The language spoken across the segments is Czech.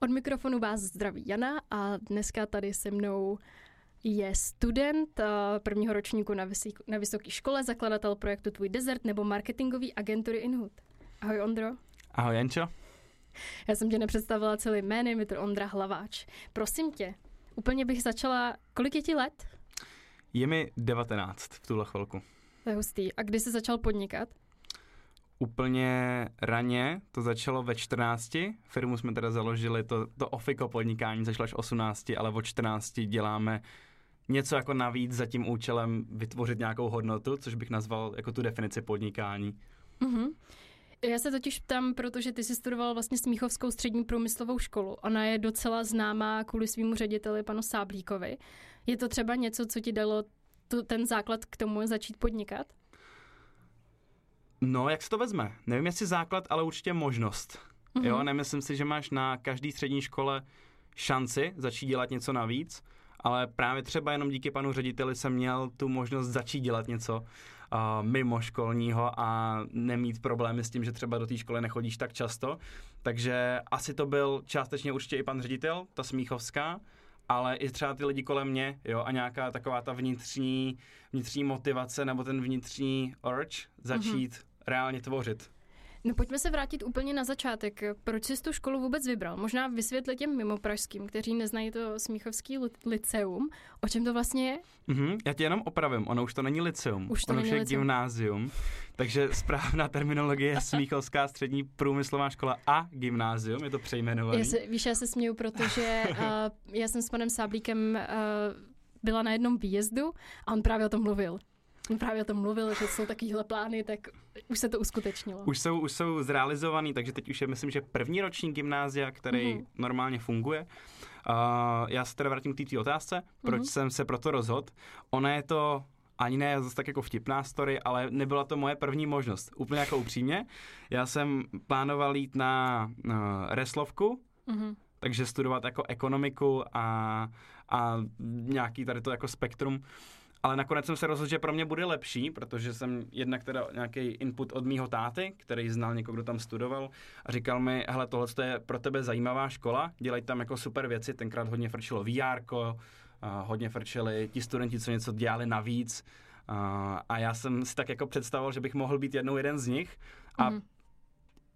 Od mikrofonu vás zdraví Jana a dneska tady se mnou je student eh, prvního ročníku na, vysok, na vysoké škole, zakladatel projektu Tvůj desert nebo marketingový agentury Inhut. Ahoj Ondro. Ahoj Jančo. Já jsem tě nepředstavila celý jménem, je to Ondra Hlaváč. Prosím tě, úplně bych začala, kolik je ti let? Je mi 19 v tuhle chvilku. To je hustý. A kdy jsi začal podnikat? Úplně raně, to začalo ve 14, firmu jsme teda založili, to, to ofiko podnikání začalo až 18, ale od 14 děláme něco jako navíc za tím účelem vytvořit nějakou hodnotu, což bych nazval jako tu definici podnikání. Mm-hmm. Já se totiž ptám, protože ty jsi studoval vlastně Smíchovskou střední průmyslovou školu. Ona je docela známá kvůli svýmu řediteli panu Sáblíkovi. Je to třeba něco, co ti dalo tu, ten základ k tomu začít podnikat? No, jak se to vezme? Nevím, jestli základ, ale určitě možnost. Mm-hmm. Jo, nemyslím si, že máš na každý střední škole šanci začít dělat něco navíc, ale právě třeba jenom díky panu řediteli jsem měl tu možnost začít dělat něco uh, mimo školního a nemít problémy s tím, že třeba do té školy nechodíš tak často. Takže asi to byl částečně určitě i pan ředitel, ta Smíchovská, ale i třeba ty lidi kolem mě, jo, a nějaká taková ta vnitřní, vnitřní motivace nebo ten vnitřní urge začít mm-hmm. Reálně tvořit. No pojďme se vrátit úplně na začátek. Proč jsi tu školu vůbec vybral? Možná vysvětlit těm mimo pražským, kteří neznají to Smíchovský liceum. O čem to vlastně je? Mm-hmm, já tě jenom opravím, ono už to není liceum, už to ono není už je liceum. gymnázium, takže správná terminologie je Smíchovská střední průmyslová škola a gymnázium, je to se, víš, já se směju, protože uh, já jsem s panem Sáblíkem uh, byla na jednom výjezdu a on právě o tom mluvil. On právě o tom mluvil, že jsou takovéhle plány, tak už se to uskutečnilo. Už jsou, už jsou zrealizovaný, takže teď už je, myslím, že první ročník gymnázia, který mm-hmm. normálně funguje. Uh, já se teda vrátím k té otázce, proč mm-hmm. jsem se proto rozhodl. Ona je to ani ne zase tak jako vtipná story, ale nebyla to moje první možnost. Úplně jako upřímně. Já jsem plánoval jít na uh, reslovku, mm-hmm. takže studovat jako ekonomiku a, a nějaký tady to jako spektrum ale nakonec jsem se rozhodl, že pro mě bude lepší, protože jsem jednak teda nějaký input od mýho táty, který znal někoho, kdo tam studoval a říkal mi, hele, tohle je pro tebe zajímavá škola, dělej tam jako super věci, tenkrát hodně frčilo VR, hodně frčeli ti studenti, co něco dělali navíc a já jsem si tak jako představoval, že bych mohl být jednou jeden z nich a mm.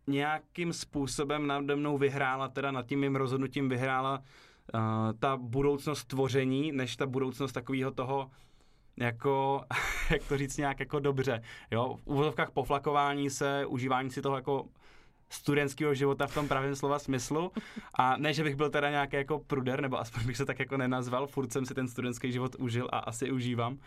nějakým způsobem nade mnou vyhrála, teda nad tím mým rozhodnutím vyhrála uh, ta budoucnost tvoření, než ta budoucnost takového toho jako, jak to říct nějak jako dobře, jo, v úvodovkách poflakování se, užívání si toho jako studentského života v tom pravém slova smyslu. A ne, že bych byl teda nějaký jako pruder, nebo aspoň bych se tak jako nenazval, furt jsem si ten studentský život užil a asi užívám,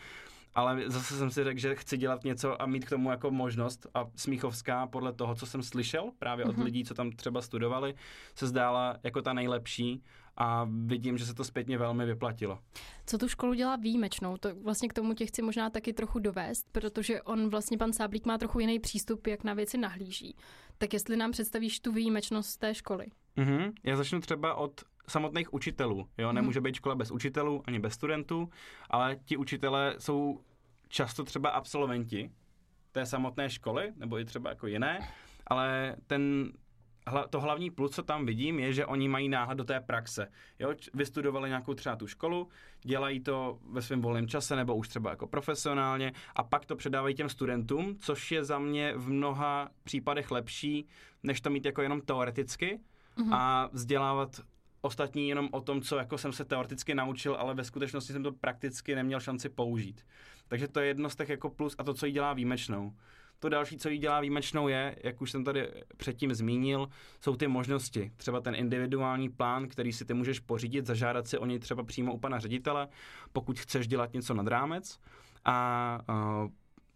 ale zase jsem si řekl, že chci dělat něco a mít k tomu jako možnost. A Smíchovská podle toho, co jsem slyšel právě od mm-hmm. lidí, co tam třeba studovali, se zdála jako ta nejlepší a vidím, že se to zpětně velmi vyplatilo. Co tu školu dělá výjimečnou? To vlastně k tomu tě chci možná taky trochu dovést, protože on vlastně, pan Sáblík, má trochu jiný přístup, jak na věci nahlíží. Tak jestli nám představíš tu výjimečnost té školy. Mm-hmm. Já začnu třeba od samotných učitelů. Jo? Mhm. Nemůže být škola bez učitelů ani bez studentů, ale ti učitelé jsou často třeba absolventi té samotné školy, nebo i třeba jako jiné, ale ten to hlavní plus, co tam vidím, je, že oni mají náhled do té praxe. Jo, vystudovali nějakou třeba tu školu, dělají to ve svém volném čase nebo už třeba jako profesionálně a pak to předávají těm studentům, což je za mě v mnoha případech lepší, než to mít jako jenom teoreticky mm-hmm. a vzdělávat ostatní jenom o tom, co jako jsem se teoreticky naučil, ale ve skutečnosti jsem to prakticky neměl šanci použít. Takže to je jedno z těch jako plus a to, co jí dělá výjimečnou. To další, co jí dělá výjimečnou je, jak už jsem tady předtím zmínil, jsou ty možnosti. Třeba ten individuální plán, který si ty můžeš pořídit, zažádat si o něj třeba přímo u pana ředitele, pokud chceš dělat něco nad rámec. A uh,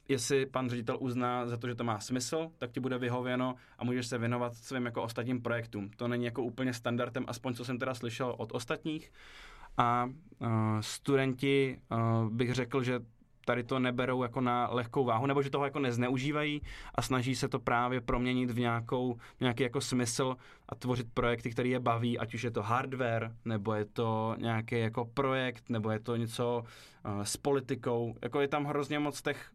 jestli pan ředitel uzná za to, že to má smysl, tak ti bude vyhověno a můžeš se věnovat svým jako ostatním projektům. To není jako úplně standardem, aspoň co jsem teda slyšel od ostatních. A uh, studenti, uh, bych řekl, že tady to neberou jako na lehkou váhu, nebo že toho jako nezneužívají a snaží se to právě proměnit v nějakou, nějaký jako smysl a tvořit projekty, které je baví, ať už je to hardware, nebo je to nějaký jako projekt, nebo je to něco uh, s politikou. Jako je tam hrozně moc těch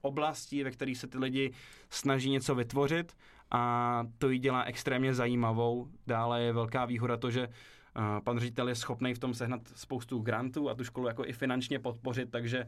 oblastí, ve kterých se ty lidi snaží něco vytvořit a to ji dělá extrémně zajímavou. Dále je velká výhoda to, že uh, pan ředitel je schopný v tom sehnat spoustu grantů a tu školu jako i finančně podpořit, takže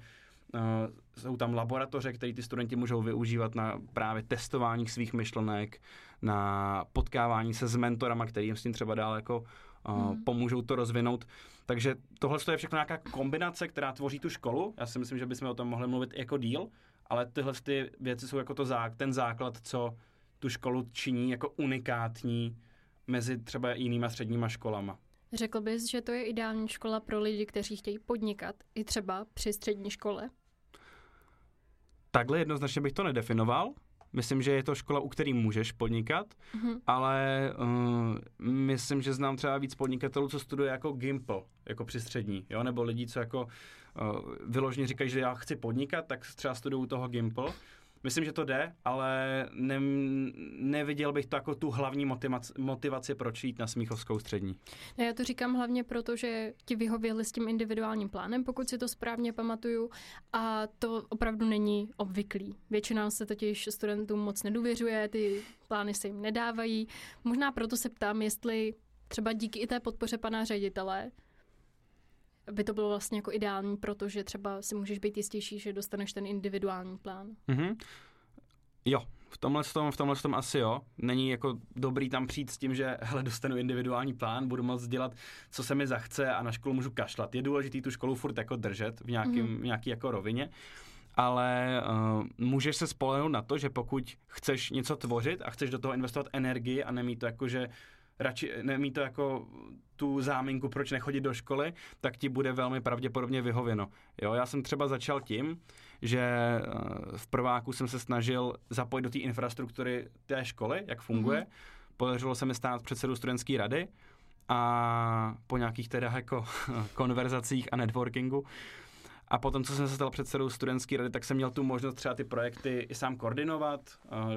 jsou tam laboratoře, které ty studenti můžou využívat na právě testování svých myšlenek, na potkávání se s mentorama, který jim s tím třeba dál jako uh, hmm. pomůžou to rozvinout. Takže tohle je všechno nějaká kombinace, která tvoří tu školu. Já si myslím, že bychom o tom mohli mluvit jako díl, ale tyhle ty věci jsou jako to zá, ten základ, co tu školu činí jako unikátní mezi třeba jinýma středníma školama. Řekl bys, že to je ideální škola pro lidi, kteří chtějí podnikat, i třeba při střední škole? Takhle jednoznačně bych to nedefinoval. Myslím, že je to škola, u který můžeš podnikat, mm-hmm. ale uh, myslím, že znám třeba víc podnikatelů, co studuje jako Gimple, jako při střední, jo? nebo lidí, co jako uh, vyloženě říkají, že já chci podnikat, tak třeba studují toho Gimple Myslím, že to jde, ale ne, neviděl bych to jako tu hlavní motivaci, motivaci proč jít na Smíchovskou střední. No, já to říkám hlavně proto, že ti vyhověli s tím individuálním plánem, pokud si to správně pamatuju, a to opravdu není obvyklý. Většina se totiž studentům moc nedůvěřuje, ty plány se jim nedávají. Možná proto se ptám, jestli třeba díky i té podpoře pana ředitele, by to bylo vlastně jako ideální, protože třeba si můžeš být jistější, že dostaneš ten individuální plán. Mm-hmm. Jo, v tomhle, tom, v tomhle tom asi jo. Není jako dobrý tam přijít s tím, že hele, dostanu individuální plán, budu moct dělat, co se mi zachce a na školu můžu kašlat. Je důležité tu školu furt jako držet v, nějakým, mm-hmm. nějaký jako rovině, ale uh, můžeš se spolehnout na to, že pokud chceš něco tvořit a chceš do toho investovat energii a nemít to jako, že radši nemít to jako tu záminku, proč nechodit do školy, tak ti bude velmi pravděpodobně vyhověno. Jo, já jsem třeba začal tím, že eh, v prváku jsem se snažil zapojit do té infrastruktury té školy, jak funguje. Mm-hmm. Podařilo se mi stát předsedu studentské rady a po nějakých teda jako konverzacích a networkingu a potom, co jsem se stal předsedou studentské rady, tak jsem měl tu možnost třeba ty projekty i sám koordinovat.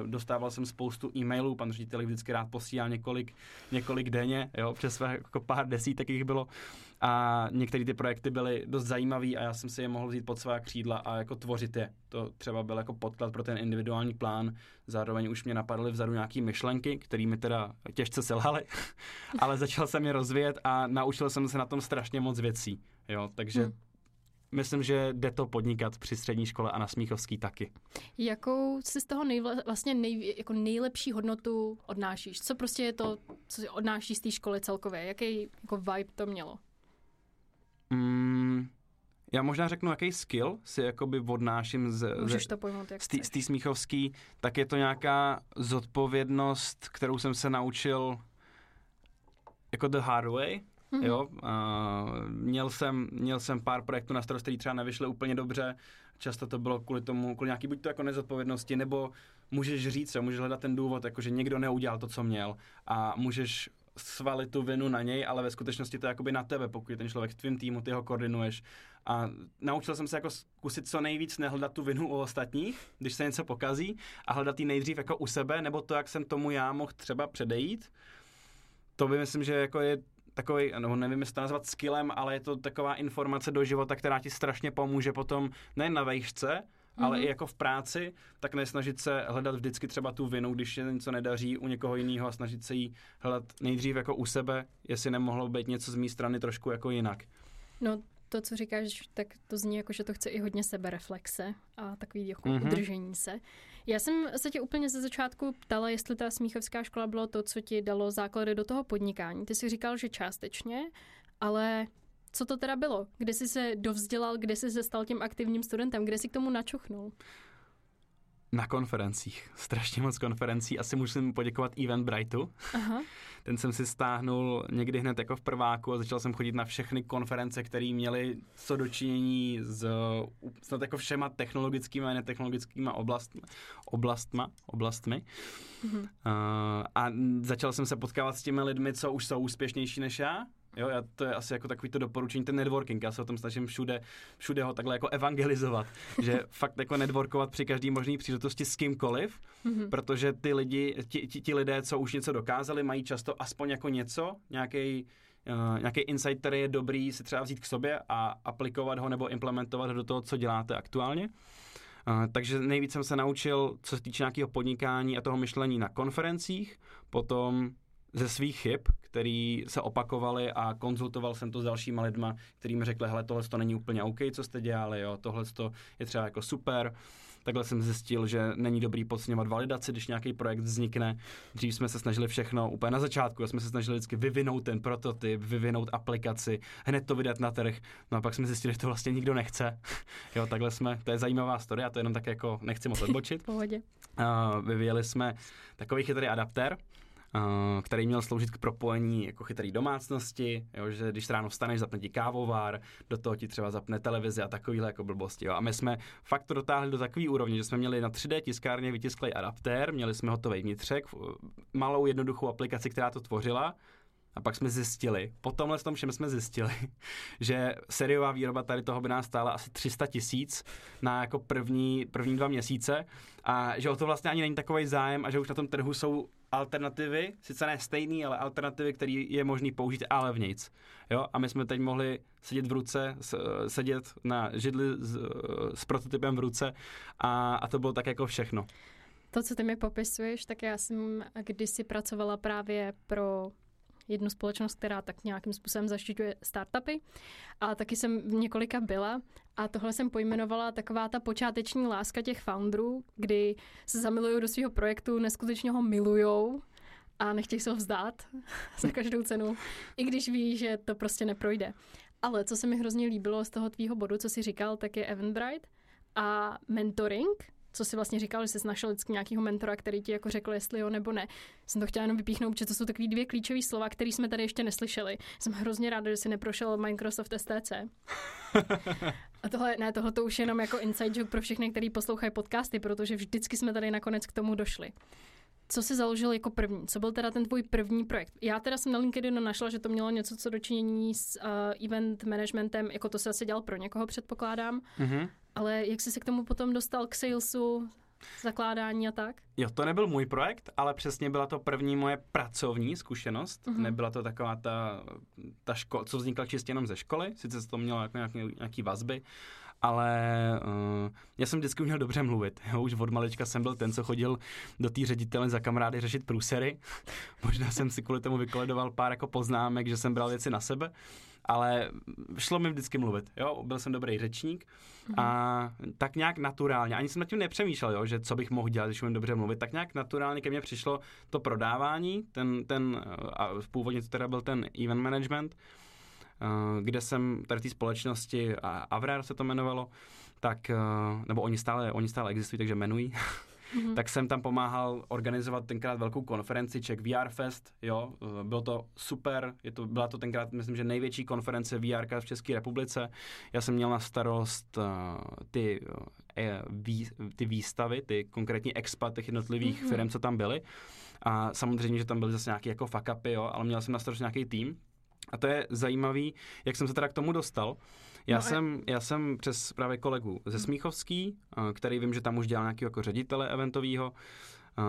Dostával jsem spoustu e-mailů, pan ředitel vždycky rád posílal několik, několik denně, jo, přes své jako pár desítek jich bylo. A některé ty projekty byly dost zajímavé a já jsem si je mohl vzít pod svá křídla a jako tvořit je. To třeba byl jako podklad pro ten individuální plán. Zároveň už mě napadly vzadu nějaké myšlenky, které mi teda těžce selhaly, ale začal jsem je rozvíjet a naučil jsem se na tom strašně moc věcí. Jo, takže hmm myslím, že jde to podnikat při střední škole a na Smíchovský taky. Jakou si z toho nejvle, vlastně nej, jako nejlepší hodnotu odnášíš? Co prostě je to, co si odnášíš z té školy celkově? Jaký jako vibe to mělo? Mm, já možná řeknu, jaký skill si jakoby odnáším z, Můžeš to pojmout, jak z té smíchovský, tak je to nějaká zodpovědnost, kterou jsem se naučil jako the hard way, Mm-hmm. Jo, uh, měl, jsem, měl jsem pár projektů na starost, které třeba nevyšly úplně dobře. Často to bylo kvůli tomu, kvůli nějaký buď to jako nezodpovědnosti, nebo můžeš říct, jo, můžeš hledat ten důvod, jako že někdo neudělal to, co měl a můžeš svalit tu vinu na něj, ale ve skutečnosti to je jakoby na tebe, pokud je ten člověk v tvým týmu, ty ho koordinuješ. A naučil jsem se jako zkusit co nejvíc nehledat tu vinu u ostatních, když se něco pokazí a hledat ji nejdřív jako u sebe, nebo to, jak jsem tomu já mohl třeba předejít. To by myslím, že jako je takový, no nevím, jestli to nazvat skillem, ale je to taková informace do života, která ti strašně pomůže potom nejen na vejšce, mm-hmm. ale i jako v práci, tak nesnažit se hledat vždycky třeba tu vinu, když se něco nedaří u někoho jiného a snažit se jí hledat nejdřív jako u sebe, jestli nemohlo být něco z mé strany trošku jako jinak. No to, co říkáš, tak to zní jako, že to chce i hodně sebereflexe a takový jako mm-hmm. udržení se. Já jsem se tě úplně ze začátku ptala, jestli ta smíchovská škola bylo to, co ti dalo základy do toho podnikání. Ty jsi říkal, že částečně, ale co to teda bylo? Kde jsi se dovzdělal, kde jsi se stal tím aktivním studentem, kde jsi k tomu načuchnul? Na konferencích. Strašně moc konferencí. Asi musím poděkovat Eventbrightu. Aha. Ten jsem si stáhnul někdy hned jako v prváku a začal jsem chodit na všechny konference, které měly co dočinění s snad jako všema technologickými a netechnologickými oblastmi. oblastma, oblastmi. Uh-huh. Uh, a začal jsem se potkávat s těmi lidmi, co už jsou úspěšnější než já Jo, já, to je asi jako takový to doporučení, ten networking, já se o tom snažím všude, všude ho takhle jako evangelizovat, že fakt jako networkovat při každý možný příležitosti s kýmkoliv, mm-hmm. protože ty lidi, ti, ti, ti lidé, co už něco dokázali, mají často aspoň jako něco, nějaký Uh, nějaký insight, který je dobrý si třeba vzít k sobě a aplikovat ho nebo implementovat ho do toho, co děláte aktuálně. Uh, takže nejvíc jsem se naučil, co se týče nějakého podnikání a toho myšlení na konferencích, potom ze svých chyb, který se opakovaly a konzultoval jsem to s dalšíma lidma, kterým mi řekli, hele, tohle to není úplně OK, co jste dělali, jo, tohle to je třeba jako super. Takhle jsem zjistil, že není dobrý podceňovat validaci, když nějaký projekt vznikne. Dřív jsme se snažili všechno, úplně na začátku, jsme se snažili vždycky vyvinout ten prototyp, vyvinout aplikaci, hned to vydat na trh. No a pak jsme zjistili, že to vlastně nikdo nechce. jo, takhle jsme, to je zajímavá story, a to jenom tak jako nechci moc odbočit. Pohodě. Uh, vyvíjeli jsme takový chytrý adaptér, který měl sloužit k propojení jako chytrý domácnosti, jo, že když ráno vstaneš, zapne ti kávovár, do toho ti třeba zapne televizi a takovýhle jako blbosti. Jo. A my jsme fakt to dotáhli do takové úrovně, že jsme měli na 3D tiskárně vytisklý adaptér, měli jsme hotový vnitřek, malou jednoduchou aplikaci, která to tvořila, a pak jsme zjistili, po tomhle tom všem jsme zjistili, že sériová výroba tady toho by nás stála asi 300 tisíc na jako první, první dva měsíce a že o to vlastně ani není takový zájem a že už na tom trhu jsou alternativy, sice ne stejný, ale alternativy, které je možný použít, ale v nic. Jo? A my jsme teď mohli sedět v ruce, sedět na židli s, s prototypem v ruce a, a to bylo tak jako všechno. To, co ty mi popisuješ, tak já jsem kdysi pracovala právě pro jednu společnost, která tak nějakým způsobem zaštiťuje startupy. A taky jsem v několika byla a tohle jsem pojmenovala taková ta počáteční láska těch founderů, kdy se zamilují do svého projektu, neskutečně ho milujou a nechtějí se ho vzdát za každou cenu, i když ví, že to prostě neprojde. Ale co se mi hrozně líbilo z toho tvýho bodu, co jsi říkal, tak je Eventbrite a mentoring, co si vlastně říkal, že jsi našel vždycky nějakého mentora, který ti jako řekl, jestli jo nebo ne. Jsem to chtěla jenom vypíchnout, že to jsou takové dvě klíčové slova, které jsme tady ještě neslyšeli. Jsem hrozně ráda, že jsi neprošel Microsoft STC. A tohle, ne, tohle to už je jenom jako inside joke pro všechny, kteří poslouchají podcasty, protože vždycky jsme tady nakonec k tomu došli. Co jsi založil jako první? Co byl teda ten tvůj první projekt? Já teda jsem na LinkedInu našla, že to mělo něco co dočinění s uh, event managementem, jako to se asi dělal pro někoho, předpokládám. Mm-hmm. Ale jak jsi se k tomu potom dostal k salesu, zakládání a tak? Jo, to nebyl můj projekt, ale přesně byla to první moje pracovní zkušenost. Mm-hmm. Nebyla to taková ta, ta škola, co vznikla čistě jenom ze školy, sice to mělo jako nějaký, nějaký vazby, ale uh, já jsem vždycky uměl dobře mluvit. Jo, už od malička jsem byl ten, co chodil do té ředitele za kamarády řešit průsery. Možná jsem si kvůli tomu vykoledoval pár jako poznámek, že jsem bral věci na sebe ale šlo mi vždycky mluvit, jo, byl jsem dobrý řečník mm-hmm. a tak nějak naturálně, ani jsem nad tím nepřemýšlel, jo, že co bych mohl dělat, když umím dobře mluvit, tak nějak naturálně ke mně přišlo to prodávání, ten, ten a původně to teda byl ten event management, kde jsem tady té společnosti, Avrar se to jmenovalo, tak, nebo oni stále, oni stále existují, takže jmenují, mm-hmm. tak jsem tam pomáhal organizovat tenkrát velkou konferenci Czech VR Fest, jo, bylo to super, je to, byla to tenkrát, myslím, že největší konference VR v České republice. Já jsem měl na starost uh, ty, uh, vý, ty výstavy, ty konkrétní expa těch jednotlivých mm-hmm. firm, co tam byly. A samozřejmě, že tam byly zase nějaké jako fuck upy, jo, ale měl jsem na starost nějaký tým. A to je zajímavý, jak jsem se teda k tomu dostal. Já, no jsem, já jsem přes právě kolegu ze Smíchovský, eh, který vím, že tam už dělal nějakého jako ředitele eventového, eh,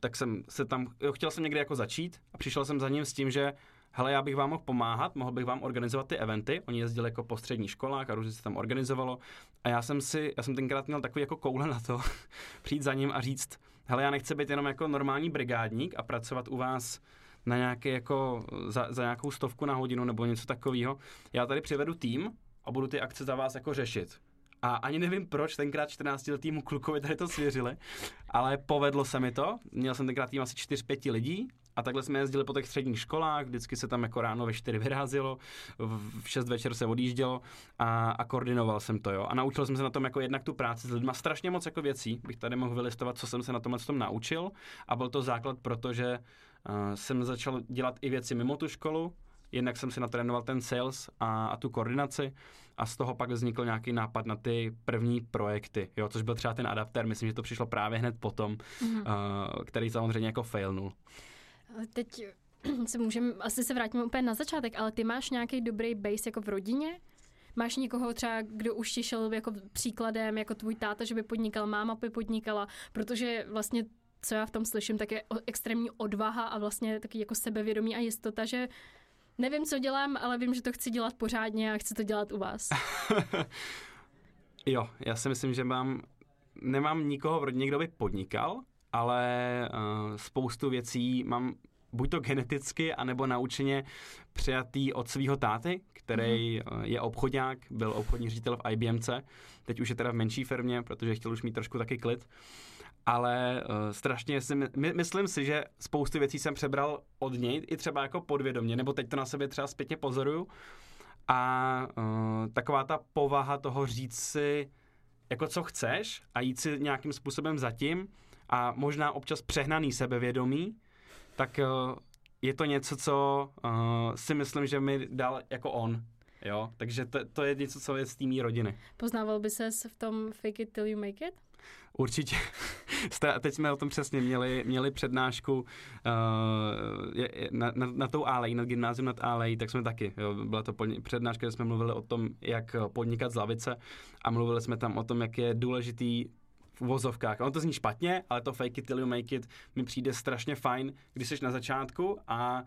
tak jsem se tam, jo, chtěl jsem někdy jako začít a přišel jsem za ním s tím, že hele, já bych vám mohl pomáhat, mohl bych vám organizovat ty eventy. Oni jezdili jako po středních školách a různě se tam organizovalo. A já jsem si, já jsem tenkrát měl takový jako koule na to, přijít za ním a říct, hele, já nechci být jenom jako normální brigádník a pracovat u vás na nějaké jako za, za nějakou stovku na hodinu nebo něco takového. Já tady přivedu tým a budu ty akce za vás jako řešit. A ani nevím proč, tenkrát 14 letýmu klukovi tady to svěřili, ale povedlo se mi to. Měl jsem tenkrát tým asi 4-5 lidí a takhle jsme jezdili po těch středních školách, vždycky se tam jako ráno ve 4 vyrazilo, v 6 večer se odjíždělo a, a koordinoval jsem to, jo. A naučil jsem se na tom jako jednak tu práci s lidma, strašně moc jako věcí, bych tady mohl vylistovat, co jsem se na tomhle tom naučil a byl to základ, protože uh, jsem začal dělat i věci mimo tu školu, jednak jsem si natrénoval ten sales a, a tu koordinaci a z toho pak vznikl nějaký nápad na ty první projekty, jo, což byl třeba ten adapter, myslím, že to přišlo právě hned potom, mm-hmm. uh, který samozřejmě jako failnul. Teď se můžeme, asi se vrátíme úplně na začátek, ale ty máš nějaký dobrý base jako v rodině? Máš někoho třeba, kdo už ti šel jako příkladem, jako tvůj táta, že by podnikal, máma by podnikala, protože vlastně co já v tom slyším, tak je extrémní odvaha a vlastně taky jako sebevědomí a jistota, že nevím, co dělám, ale vím, že to chci dělat pořádně a chci to dělat u vás. jo, já si myslím, že mám nemám nikoho v rodině, kdo by podnikal, ale uh, spoustu věcí mám buď to geneticky, anebo naučeně přijatý od svého táty, který mm-hmm. je obchodák, byl obchodní ředitel v IBMC, teď už je teda v menší firmě, protože chtěl už mít trošku taky klid. Ale uh, strašně si, my, myslím si, že spoustu věcí jsem přebral od něj, i třeba jako podvědomě, nebo teď to na sebe třeba zpětně pozoruju. A uh, taková ta povaha toho říct si, jako co chceš a jít si nějakým způsobem zatím a možná občas přehnaný sebevědomí, tak uh, je to něco, co uh, si myslím, že mi dal jako on. Jo, takže to, to je něco, co je z té rodiny. Poznával by ses v tom fake it till you make it? Určitě. Teď jsme o tom přesně měli, měli přednášku uh, na, na, na tou Alej, na gymnázium nad Alej, tak jsme taky. Jo, byla to přednáška, kde jsme mluvili o tom, jak podnikat z lavice a mluvili jsme tam o tom, jak je důležitý v uvozovkách. Ono to zní špatně, ale to fake it till you make it mi přijde strašně fajn, když jsi na začátku a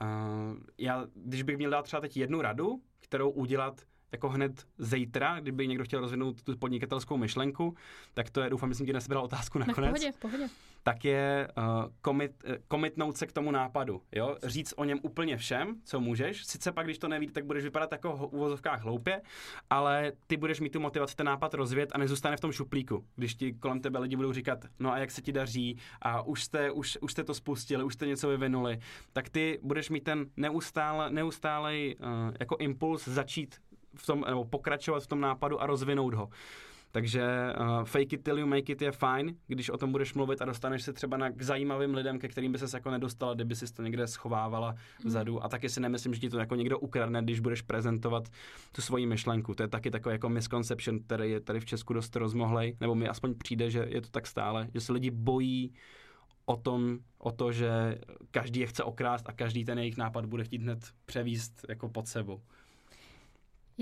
uh, já, když bych měl dát třeba teď jednu radu, kterou udělat jako hned zítra, kdyby někdo chtěl rozvinout tu podnikatelskou myšlenku, tak to je, doufám, že jsem ti nesebral otázku nakonec. Na pohodě, pohodě. Tak je uh, komit, uh, komitnout se k tomu nápadu, jo? Říct o něm úplně všem, co můžeš. Sice pak, když to nevíte, tak budeš vypadat jako v uvozovkách hloupě, ale ty budeš mít tu motivaci ten nápad rozvět a nezůstane v tom šuplíku. Když ti kolem tebe lidi budou říkat, no a jak se ti daří a už jste, už, už jste to spustili, už jste něco vyvinuli, tak ty budeš mít ten neustále, neustálej uh, jako impuls začít v tom, nebo pokračovat v tom nápadu a rozvinout ho. Takže uh, fake it till you make it je fajn, když o tom budeš mluvit a dostaneš se třeba na, k zajímavým lidem, ke kterým by ses jako nedostala, kdyby si to někde schovávala vzadu. Mm. A taky si nemyslím, že ti to jako někdo ukradne, když budeš prezentovat tu svoji myšlenku. To je taky takový jako misconception, který je tady v Česku dost rozmohlej, nebo mi aspoň přijde, že je to tak stále, že se lidi bojí o tom, o to, že každý je chce okrást a každý ten jejich nápad bude chtít hned převíst jako pod sebou.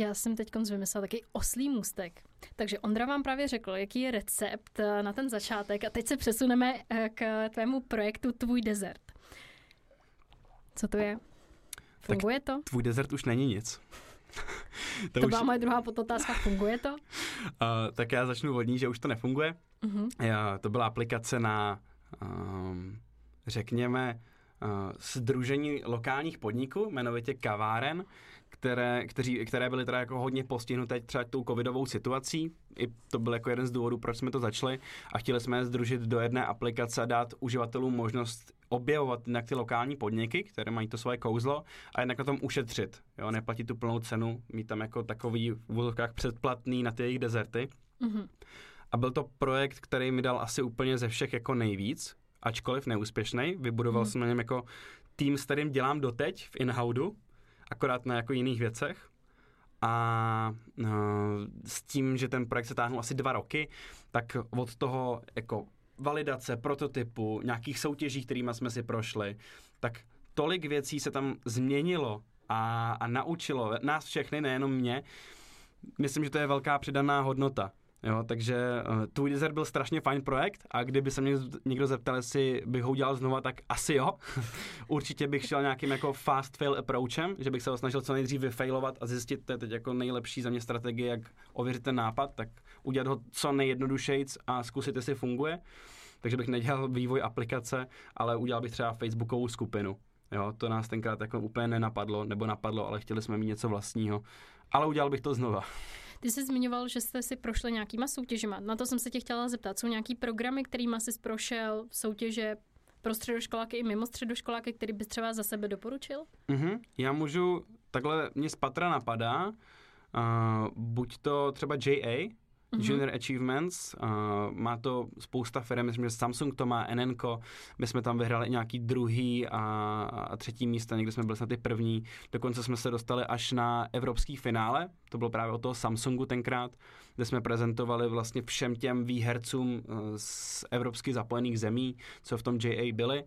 Já jsem teď vymyslela taky oslý můstek. Takže Ondra vám právě řekl, jaký je recept eh, na ten začátek a teď se přesuneme eh, k tvému projektu Tvůj desert. Co to je? Funguje tak to? Tvůj desert už není nic. to, to byla už... moje druhá podotázka. Funguje to? Uh, tak já začnu vodní, že už to nefunguje. Uh-huh. Já, to byla aplikace na, um, řekněme, uh, Združení lokálních podniků, jmenovitě kaváren, které, kteří, které byly teda jako hodně postihnuté třeba tou covidovou situací. I to byl jako jeden z důvodů, proč jsme to začali a chtěli jsme je združit do jedné aplikace a dát uživatelům možnost objevovat na ty lokální podniky, které mají to svoje kouzlo a jednak na tom ušetřit. Jo, neplatit tu plnou cenu, mít tam jako takový v úvodovkách předplatný na ty jejich dezerty. Mm-hmm. A byl to projekt, který mi dal asi úplně ze všech jako nejvíc, ačkoliv neúspěšný. Vybudoval mm. jsem na něm jako tým, s kterým dělám doteď v Inhoudu, akorát na jako jiných věcech. A uh, s tím, že ten projekt se táhnul asi dva roky, tak od toho jako validace, prototypu, nějakých soutěží, kterými jsme si prošli, tak tolik věcí se tam změnilo a, a naučilo nás všechny, nejenom mě. Myslím, že to je velká přidaná hodnota. Jo, takže uh, tvůj desert byl strašně fajn projekt a kdyby se mě někdo zeptal, jestli bych ho udělal znova, tak asi jo. Určitě bych šel nějakým jako fast fail approachem, že bych se ho snažil co nejdřív vyfailovat a zjistit, to je teď jako nejlepší za mě strategie, jak ověřit ten nápad, tak udělat ho co nejjednodušejc a zkusit, jestli funguje. Takže bych nedělal vývoj aplikace, ale udělal bych třeba Facebookovou skupinu. Jo, to nás tenkrát jako úplně nenapadlo, nebo napadlo, ale chtěli jsme mít něco vlastního. Ale udělal bych to znova. Ty jsi zmiňoval, že jste si prošli nějakýma soutěžima. Na to jsem se tě chtěla zeptat. Jsou nějaký programy, kterými jsi prošel, soutěže pro středoškoláky i mimo středoškoláky, který bys třeba za sebe doporučil? Mm-hmm. Já můžu, takhle mě z patra napadá, uh, buď to třeba JA, mm-hmm. Junior Achievements. Uh, má to spousta firm, myslím, že Samsung to má, Enenko, my jsme tam vyhrali nějaký druhý a, a třetí místa, někde jsme byli snad ty první, dokonce jsme se dostali až na evropský finále, to bylo právě od toho Samsungu tenkrát, kde jsme prezentovali vlastně všem těm výhercům z evropsky zapojených zemí, co v tom JA byli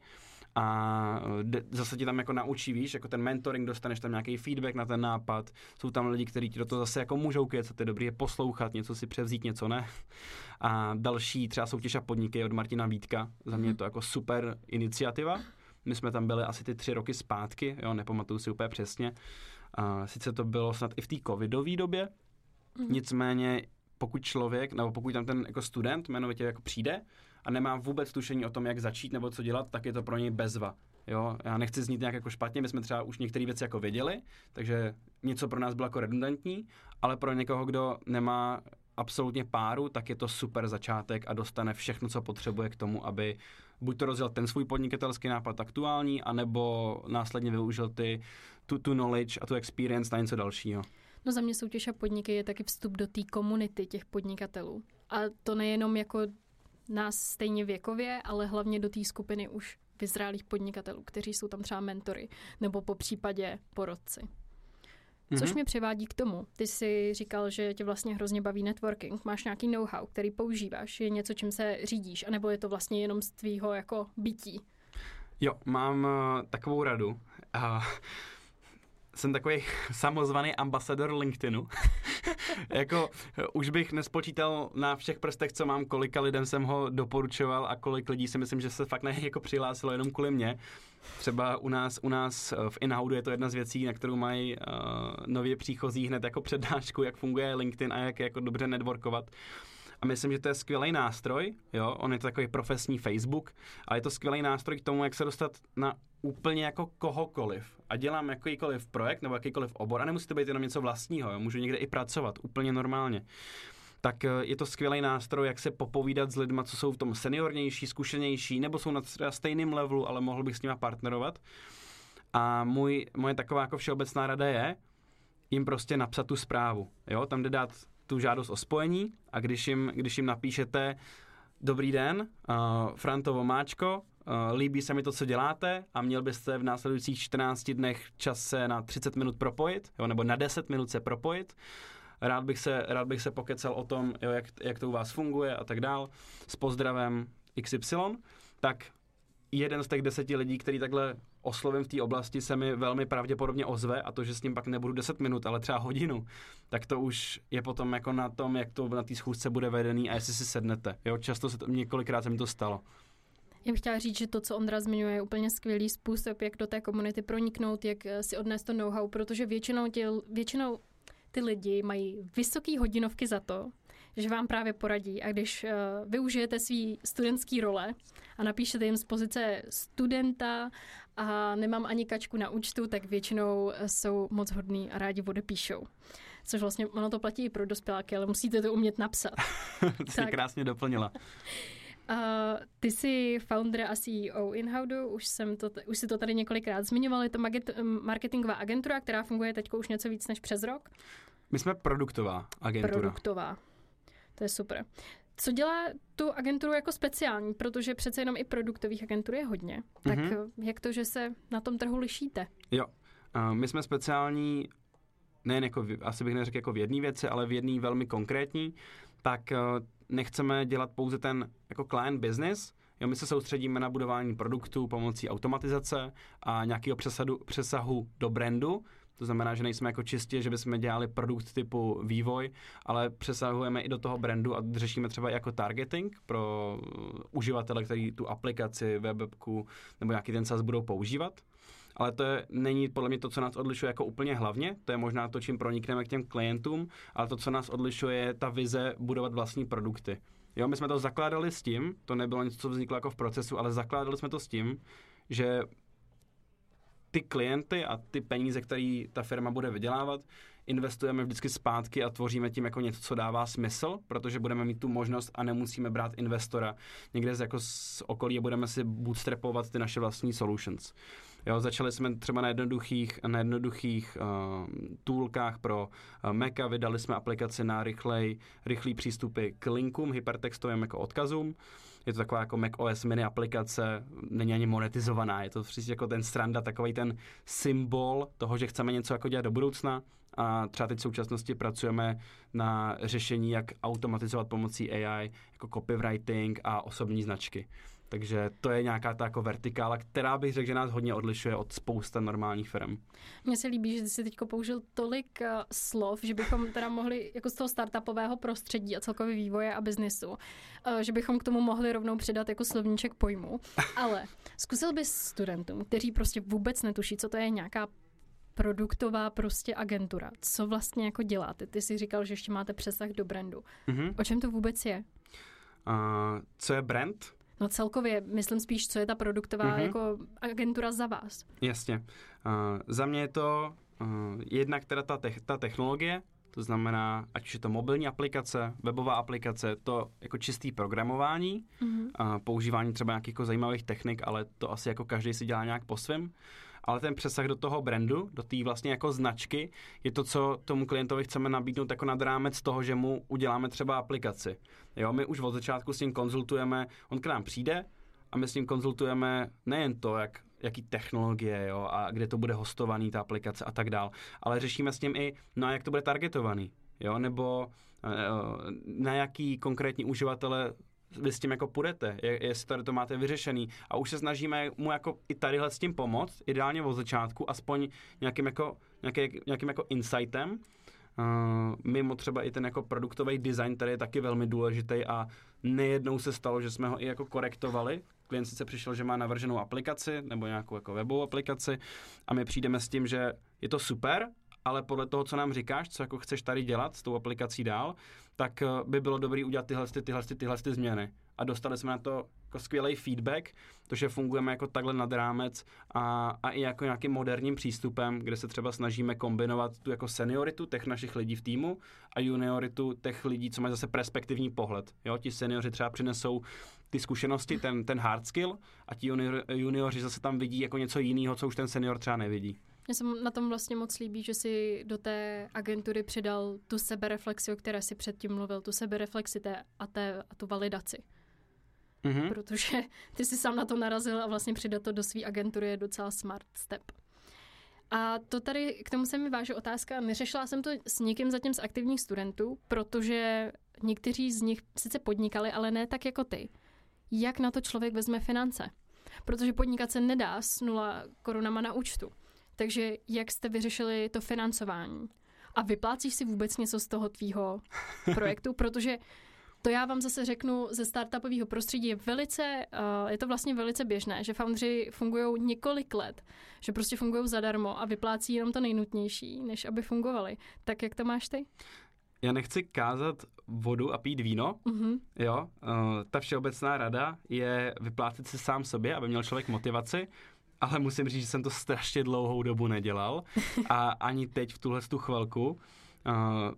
a eh, zase ti tam jako naučí, víš, jako ten mentoring, dostaneš tam nějaký feedback na ten nápad, jsou tam lidi, kteří ti do toho zase jako můžou co to je dobrý je poslouchat, něco si převzít, něco ne. A další třeba soutěž a podniky od Martina Vítka, za mě je to jako super iniciativa. My jsme tam byli asi ty tři roky zpátky, jo, nepamatuju si úplně přesně. A sice to bylo snad i v té covidové době, mm-hmm. nicméně pokud člověk, nebo pokud tam ten jako student jmenovitě jako přijde a nemá vůbec tušení o tom, jak začít nebo co dělat, tak je to pro něj bezva. Jo, já nechci znít nějak jako špatně, my jsme třeba už některé věci jako věděli, takže něco pro nás bylo jako redundantní, ale pro někoho, kdo nemá absolutně páru, tak je to super začátek a dostane všechno, co potřebuje k tomu, aby buď to rozjel ten svůj podnikatelský nápad aktuální, anebo následně využil ty, tu, tu knowledge a tu experience na něco dalšího. No za mě soutěž a podniky je taky vstup do té komunity těch podnikatelů. A to nejenom jako nás stejně věkově, ale hlavně do té skupiny už vyzrálých podnikatelů, kteří jsou tam třeba mentory nebo po případě porodci. Což mm-hmm. mě přivádí k tomu. Ty jsi říkal, že tě vlastně hrozně baví networking. Máš nějaký know-how, který používáš? Je něco, čím se řídíš? anebo je to vlastně jenom z tvýho jako bytí? Jo, mám uh, takovou radu. Uh, jsem takový samozvaný ambasador LinkedInu. jako už bych nespočítal na všech prstech, co mám, kolika lidem jsem ho doporučoval a kolik lidí si myslím, že se fakt ne jako přihlásilo jenom kvůli mě. Třeba u nás, u nás eh, v Inhoudu je to jedna z věcí, na kterou mají uh, nově příchozí hned jako přednášku, jak funguje LinkedIn a jak jako dobře networkovat. A myslím, že to je skvělý nástroj, jo, on je to takový profesní Facebook, ale je to skvělý nástroj k tomu, jak se dostat na úplně jako kohokoliv a dělám jakýkoliv projekt nebo jakýkoliv obor a nemusí to být jenom něco vlastního, jo, můžu někde i pracovat úplně normálně tak eh, je to skvělý nástroj, jak se popovídat s lidmi, co jsou v tom seniornější, zkušenější, nebo jsou na stejném levelu, ale mohl bych s nimi partnerovat. A můj, moje taková jako všeobecná rada je jim prostě napsat tu zprávu. Jo? Tam jde dát tu žádost o spojení a když jim, když jim napíšete Dobrý den, uh, Frantovo Máčko, líbí se mi to, co děláte a měl byste v následujících 14 dnech čas se na 30 minut propojit, jo, nebo na 10 minut se propojit. Rád bych se, rád bych se pokecal o tom, jo, jak, jak to u vás funguje a tak dál. S pozdravem XY. Tak jeden z těch deseti lidí, který takhle oslovím v té oblasti, se mi velmi pravděpodobně ozve a to, že s ním pak nebudu 10 minut, ale třeba hodinu, tak to už je potom jako na tom, jak to na té schůzce bude vedený a jestli si sednete. Jo, často se to, několikrát se mi to stalo. Já bych chtěla říct, že to, co Ondra zmiňuje, je úplně skvělý způsob, jak do té komunity proniknout, jak eh, si odnést to know-how, protože většinou, tě, většinou ty lidi mají vysoké hodinovky za to, že vám právě poradí a když uh, využijete svý studentský role a napíšete jim z pozice studenta a nemám ani kačku na účtu, tak většinou eh, jsou moc hodní a rádi odepíšou. Což vlastně ono to platí i pro dospěláky, ale musíte to umět napsat. Ty jsi krásně doplnila. Uh, ty jsi founder a CEO InHowdu, už, jsem to, už si to tady několikrát zmiňoval, je to marketingová agentura, která funguje teď už něco víc než přes rok. My jsme produktová agentura. Produktová. To je super. Co dělá tu agenturu jako speciální, protože přece jenom i produktových agentur je hodně. Tak mm-hmm. jak to, že se na tom trhu lišíte? Jo, uh, my jsme speciální nejen jako, asi bych neřekl jako v jedné věci, ale v jedné velmi konkrétní, tak uh, nechceme dělat pouze ten jako client business, Jo, my se soustředíme na budování produktů pomocí automatizace a nějakého přesadu, přesahu do brandu, to znamená, že nejsme jako čistě, že bychom dělali produkt typu vývoj, ale přesahujeme i do toho brandu a řešíme třeba jako targeting pro uživatele, který tu aplikaci, webku nebo nějaký ten SaaS budou používat. Ale to je, není podle mě to, co nás odlišuje jako úplně hlavně, to je možná to, čím pronikneme k těm klientům, ale to, co nás odlišuje, je ta vize budovat vlastní produkty. Jo, my jsme to zakládali s tím, to nebylo něco, co vzniklo jako v procesu, ale zakládali jsme to s tím, že ty klienty a ty peníze, které ta firma bude vydělávat, investujeme vždycky zpátky a tvoříme tím jako něco, co dává smysl, protože budeme mít tu možnost a nemusíme brát investora někde z, jako z okolí a budeme si bootstrapovat ty naše vlastní solutions. Jo, začali jsme třeba na jednoduchých, na jednoduchých uh, toolkách pro uh, Maca, vydali jsme aplikaci na rychlej, rychlý přístupy k linkům, hypertextovým jako odkazům. Je to taková jako Mac OS mini aplikace, není ani monetizovaná, je to přesně jako ten stranda, takový ten symbol toho, že chceme něco jako dělat do budoucna a třeba teď v současnosti pracujeme na řešení, jak automatizovat pomocí AI jako copywriting a osobní značky. Takže to je nějaká ta jako vertikála, která bych řekl, že nás hodně odlišuje od spousta normálních firm. Mně se líbí, že jsi teď použil tolik uh, slov, že bychom teda mohli jako z toho startupového prostředí a celkově vývoje a biznisu, uh, že bychom k tomu mohli rovnou přidat jako slovníček pojmu. Ale zkusil bys studentům, kteří prostě vůbec netuší, co to je nějaká produktová prostě agentura. Co vlastně jako děláte? Ty jsi říkal, že ještě máte přesah do brandu. Mm-hmm. O čem to vůbec je? Uh, co je brand? No celkově, myslím spíš, co je ta produktová mm-hmm. jako agentura za vás. Jasně. Uh, za mě je to uh, jednak teda ta, te- ta technologie, to znamená, ať už je to mobilní aplikace, webová aplikace, to jako čistý programování, mm-hmm. uh, používání třeba nějakých jako zajímavých technik, ale to asi jako každý si dělá nějak po svém ale ten přesah do toho brandu, do té vlastně jako značky, je to, co tomu klientovi chceme nabídnout jako nad rámec toho, že mu uděláme třeba aplikaci. Jo, my už od začátku s ním konzultujeme, on k nám přijde a my s ním konzultujeme nejen to, jak jaký technologie, jo, a kde to bude hostovaný, ta aplikace a tak dál, ale řešíme s ním i, no a jak to bude targetovaný, jo, nebo eh, na jaký konkrétní uživatele vy s tím jako půjdete, jestli tady to máte vyřešený a už se snažíme mu jako i tadyhle s tím pomoct, ideálně od začátku, aspoň nějakým jako, nějaký, nějakým jako insightem, Uh, mimo třeba i ten jako produktový design, který je taky velmi důležitý a nejednou se stalo, že jsme ho i jako korektovali. Klient sice přišel, že má navrženou aplikaci nebo nějakou jako webovou aplikaci a my přijdeme s tím, že je to super, ale podle toho, co nám říkáš, co jako chceš tady dělat s tou aplikací dál, tak eh, by bylo dobré udělat tyhle, tyhle, tyhle, tyhle změny. A dostali jsme na to jako skvělý feedback, to, že fungujeme jako takhle nad rámec a, a i jako nějakým moderním přístupem, kde se třeba snažíme kombinovat tu jako senioritu těch našich lidí v týmu a junioritu těch lidí, co mají zase perspektivní pohled. Jo, ti seniori třeba přinesou ty zkušenosti, ten, ten hard skill a ti junior, juniori zase tam vidí jako něco jiného, co už ten senior třeba nevidí. Mně se na tom vlastně moc líbí, že si do té agentury přidal tu sebereflexi, o které si předtím mluvil, tu sebereflexi té, a, té, a tu validaci. Mm-hmm. Protože ty si sám na to narazil a vlastně přidat to do své agentury je docela smart step. A to tady, k tomu se mi váže otázka, neřešila jsem to s někým zatím z aktivních studentů, protože někteří z nich sice podnikali, ale ne tak jako ty. Jak na to člověk vezme finance? Protože podnikat se nedá s nula korunama na účtu. Takže jak jste vyřešili to financování? A vyplácíš si vůbec něco z toho tvýho projektu? Protože to já vám zase řeknu ze startupového prostředí je velice, uh, je to vlastně velice běžné, že foundři fungují několik let, že prostě fungují zadarmo a vyplácí jenom to nejnutnější, než aby fungovali. Tak jak to máš ty? Já nechci kázat vodu a pít víno, mm-hmm. jo. Uh, ta všeobecná rada je vyplácet si sám sobě, aby měl člověk motivaci ale musím říct, že jsem to strašně dlouhou dobu nedělal a ani teď v tuhle tu chvilku uh,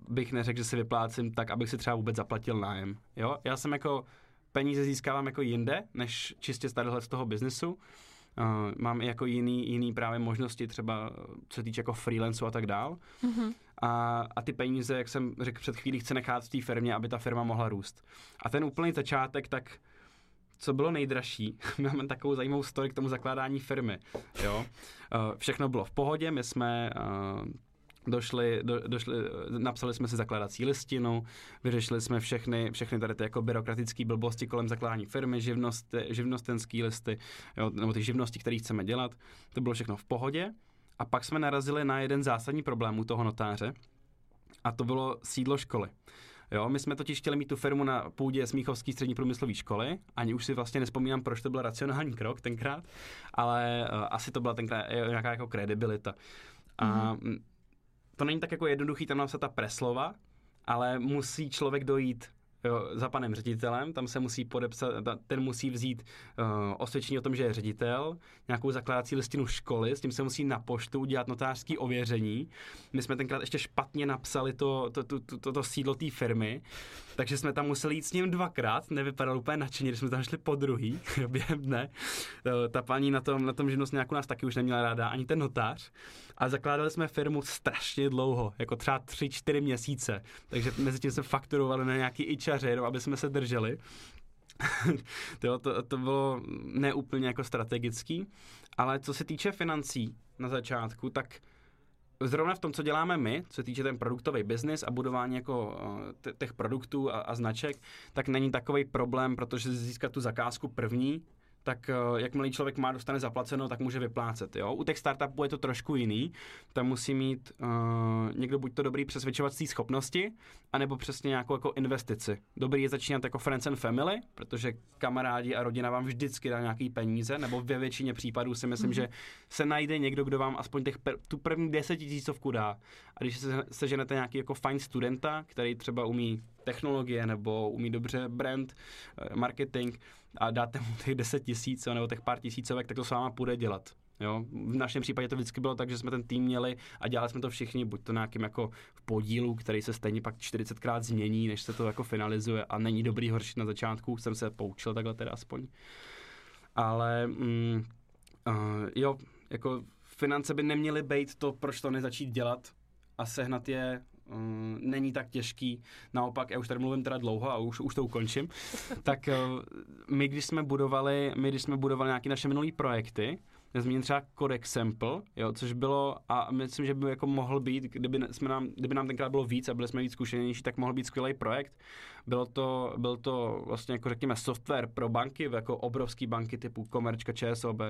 bych neřekl, že si vyplácím tak, abych si třeba vůbec zaplatil nájem. Jo? Já jsem jako peníze získávám jako jinde, než čistě z tadyhle z toho biznesu. Uh, mám i jako jiný, jiný právě možnosti, třeba co se týče jako freelancu a tak dál. Mm-hmm. A, a ty peníze, jak jsem řekl před chvílí, chci nechat v té firmě, aby ta firma mohla růst. A ten úplný začátek, tak co bylo nejdražší, máme takovou zajímavou story k tomu zakládání firmy. Jo? Eh, všechno bylo v pohodě, my jsme eh, došli, do, došli, napsali jsme si zakládací listinu, vyřešili jsme všechny, všechny tady ty jako byrokratické blbosti kolem zakládání firmy, živnost, živnostenské listy, jo, nebo ty živnosti, které chceme dělat. To bylo všechno v pohodě. A pak jsme narazili na jeden zásadní problém u toho notáře, a to bylo sídlo školy. Jo, my jsme totiž chtěli mít tu firmu na půdě Smíchovské střední průmyslové školy, ani už si vlastně nespomínám, proč to byl racionální krok tenkrát, ale uh, asi to byla tenkrát nějaká jako kredibilita. A mm-hmm. to není tak jako jednoduchý tam napsat ta preslova, ale musí člověk dojít za panem ředitelem, tam se musí podepsat, ten musí vzít uh, osvědčení o tom, že je ředitel, nějakou zakládací listinu školy, s tím se musí na poštu udělat notářské ověření. My jsme tenkrát ještě špatně napsali to, to, to, to, to sídlo té firmy, takže jsme tam museli jít s ním dvakrát, nevypadalo úplně nadšeně, když jsme tam šli po druhý během dne. Uh, ta paní na tom, na tom nějakou nás taky už neměla ráda, ani ten notář. A zakládali jsme firmu strašně dlouho, jako třeba 3-4 měsíce. Takže mezi tím jsme fakturovali na nějaký ičaře, jenom aby jsme se drželi. to, to, to bylo neúplně jako strategický, ale co se týče financí na začátku, tak zrovna v tom, co děláme my, co se týče ten produktový biznis a budování jako eh, těch produktů a, a značek, tak není takový problém, protože získat tu zakázku první tak uh, jakmile člověk má, dostane zaplaceno, tak může vyplácet. Jo? U těch startupů je to trošku jiný. Tam musí mít uh, někdo buď to dobrý přesvědčovací schopnosti, anebo přesně nějakou jako investici. Dobrý je začínat jako friends and family, protože kamarádi a rodina vám vždycky dá nějaký peníze, nebo ve většině případů si myslím, mm-hmm. že se najde někdo, kdo vám aspoň těch per, tu první desetitisícovku dá. A když se seženete nějaký jako fajn studenta, který třeba umí technologie nebo umí dobře brand, eh, marketing a dáte mu těch 10 tisíc nebo těch pár tisícovek, tak to s váma půjde dělat. Jo? V našem případě to vždycky bylo tak, že jsme ten tým měli a dělali jsme to všichni, buď to nějakým jako v podílu, který se stejně pak 40krát změní, než se to jako finalizuje a není dobrý horší na začátku, jsem se poučil takhle teda aspoň. Ale mm, uh, jo, jako finance by neměly být to, proč to nezačít dělat a sehnat je um, není tak těžký. Naopak, já už tady mluvím teda dlouho a už, už to ukončím. tak uh, my, když jsme budovali, my, když jsme budovali nějaké naše minulé projekty, zmíním třeba Codex Sample, jo, což bylo, a myslím, že by jako mohl být, kdyby, jsme nám, kdyby nám tenkrát bylo víc a byli jsme víc zkušenější, tak mohl být skvělý projekt. Bylo to, byl to vlastně jako řekněme software pro banky, jako obrovské banky typu Komerčka, ČSOB,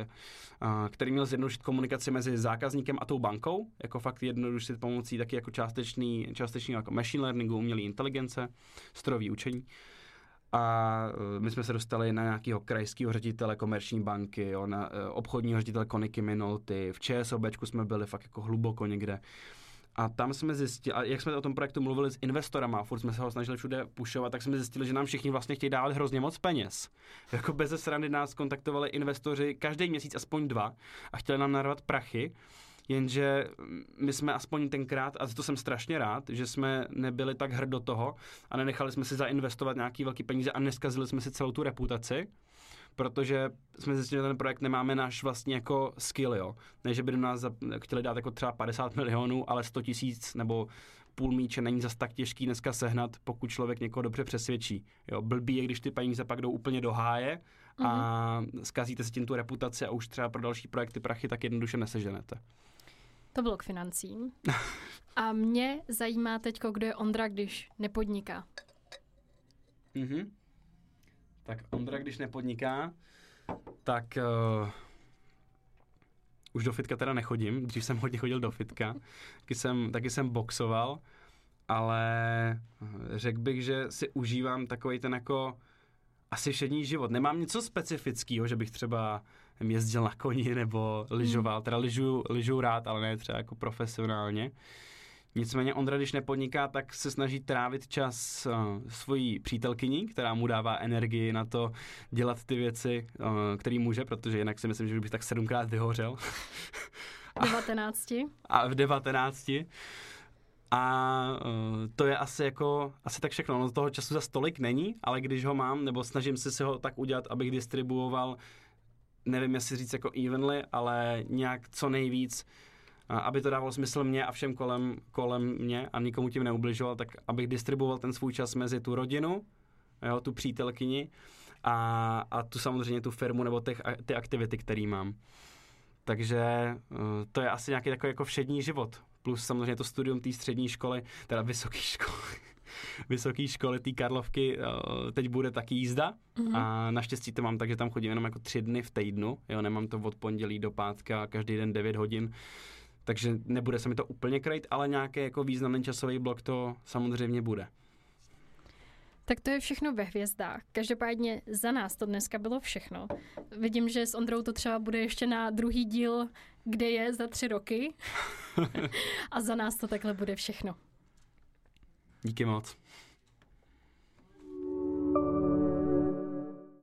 který měl zjednodušit komunikaci mezi zákazníkem a tou bankou, jako fakt jednodušit pomocí taky jako částečný, částečný jako machine learningu, umělé inteligence, strojový učení a e, my jsme se dostali na nějakého krajského ředitele komerční banky, jo, na e, obchodního ředitele Koniky Minolty, v ČSOBčku jsme byli fakt jako hluboko někde. A tam jsme zjistili, a jak jsme o tom projektu mluvili s investorama, furt jsme se ho snažili všude pušovat, tak jsme zjistili, že nám všichni vlastně chtějí dávat hrozně moc peněz. Jako bez srandy nás kontaktovali investoři každý měsíc aspoň dva a chtěli nám narvat prachy. Jenže my jsme aspoň tenkrát, a to jsem strašně rád, že jsme nebyli tak hrd do toho a nenechali jsme si zainvestovat nějaký velký peníze a neskazili jsme si celou tu reputaci, protože jsme zjistili, že ten projekt nemáme náš vlastně jako skill, jo. Ne, že by do nás chtěli dát jako třeba 50 milionů, ale 100 tisíc nebo půl míče není zas tak těžký dneska sehnat, pokud člověk někoho dobře přesvědčí. Jo, blbý je, když ty peníze pak jdou úplně do háje a mm-hmm. zkazíte si tím tu reputaci a už třeba pro další projekty prachy tak jednoduše neseženete. To bylo k financím. A mě zajímá teď, kdo je Ondra, když nepodniká. Mhm. Tak Ondra, když nepodniká, tak uh, už do fitka teda nechodím. Dřív jsem hodně chodil do fitka. Taky jsem, taky jsem boxoval, ale řekl bych, že si užívám takový ten jako asi všední život. Nemám něco specifického, že bych třeba jezdil na koni nebo lyžoval. Hmm. Teda lyžuju, lyžuju rád, ale ne třeba jako profesionálně. Nicméně Ondra, když nepodniká, tak se snaží trávit čas uh, svojí přítelkyní, která mu dává energii na to dělat ty věci, uh, který může, protože jinak si myslím, že bych tak sedmkrát vyhořel. V 19. A v 19. A uh, to je asi jako, asi tak všechno. No toho času za stolik není, ale když ho mám, nebo snažím se si ho tak udělat, abych distribuoval nevím, jestli říct jako evenly, ale nějak co nejvíc, aby to dávalo smysl mě a všem kolem, kolem mě a nikomu tím neubližoval, tak abych distribuoval ten svůj čas mezi tu rodinu, jo, tu přítelkyni a, a tu samozřejmě tu firmu nebo těch, ty aktivity, které mám. Takže uh, to je asi nějaký takový jako všední život. Plus samozřejmě to studium té střední školy, teda vysoké školy vysoké školy té Karlovky eh, teď bude taky jízda mm-hmm. a naštěstí to mám tak, že tam chodím jenom jako tři dny v týdnu, jo, nemám to od pondělí do pátka, každý den 9 hodin, takže nebude se mi to úplně krejt, ale nějaký jako významný časový blok to samozřejmě bude. Tak to je všechno ve hvězdách. Každopádně za nás to dneska bylo všechno. Vidím, že s Ondrou to třeba bude ještě na druhý díl, kde je za tři roky. A za nás to takhle bude všechno. Díky moc.